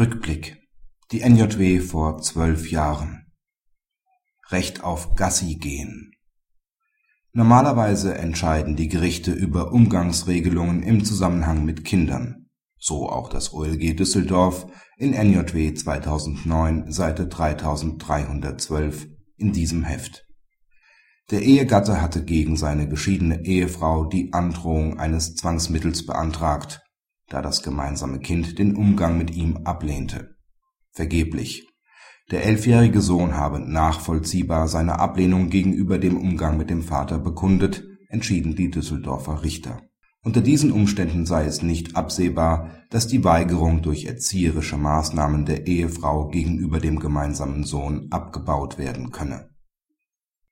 Rückblick. Die NJW vor zwölf Jahren. Recht auf Gassi gehen. Normalerweise entscheiden die Gerichte über Umgangsregelungen im Zusammenhang mit Kindern. So auch das OLG Düsseldorf in NJW 2009, Seite 3312 in diesem Heft. Der Ehegatte hatte gegen seine geschiedene Ehefrau die Androhung eines Zwangsmittels beantragt da das gemeinsame Kind den Umgang mit ihm ablehnte. Vergeblich. Der elfjährige Sohn habe nachvollziehbar seine Ablehnung gegenüber dem Umgang mit dem Vater bekundet, entschieden die Düsseldorfer Richter. Unter diesen Umständen sei es nicht absehbar, dass die Weigerung durch erzieherische Maßnahmen der Ehefrau gegenüber dem gemeinsamen Sohn abgebaut werden könne.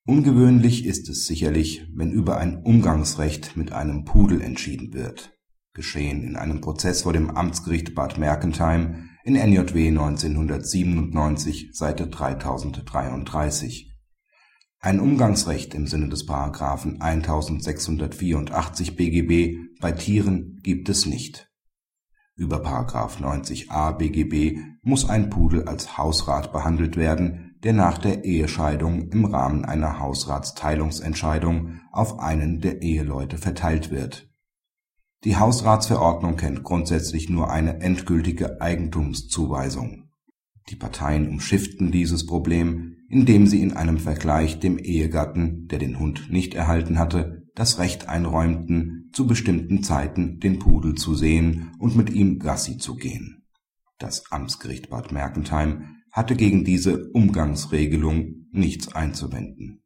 Ungewöhnlich ist es sicherlich, wenn über ein Umgangsrecht mit einem Pudel entschieden wird geschehen in einem Prozess vor dem Amtsgericht Bad Mergentheim in NJW 1997, Seite 3033. Ein Umgangsrecht im Sinne des Paragraphen 1684 BGB bei Tieren gibt es nicht. Über Paragraph 90a BGB muss ein Pudel als Hausrat behandelt werden, der nach der Ehescheidung im Rahmen einer Hausratsteilungsentscheidung auf einen der Eheleute verteilt wird die Hausratsverordnung kennt grundsätzlich nur eine endgültige Eigentumszuweisung. Die Parteien umschifften dieses Problem, indem sie in einem Vergleich dem Ehegatten, der den Hund nicht erhalten hatte, das Recht einräumten, zu bestimmten Zeiten den Pudel zu sehen und mit ihm Gassi zu gehen. Das Amtsgericht Bad Mergentheim hatte gegen diese Umgangsregelung nichts einzuwenden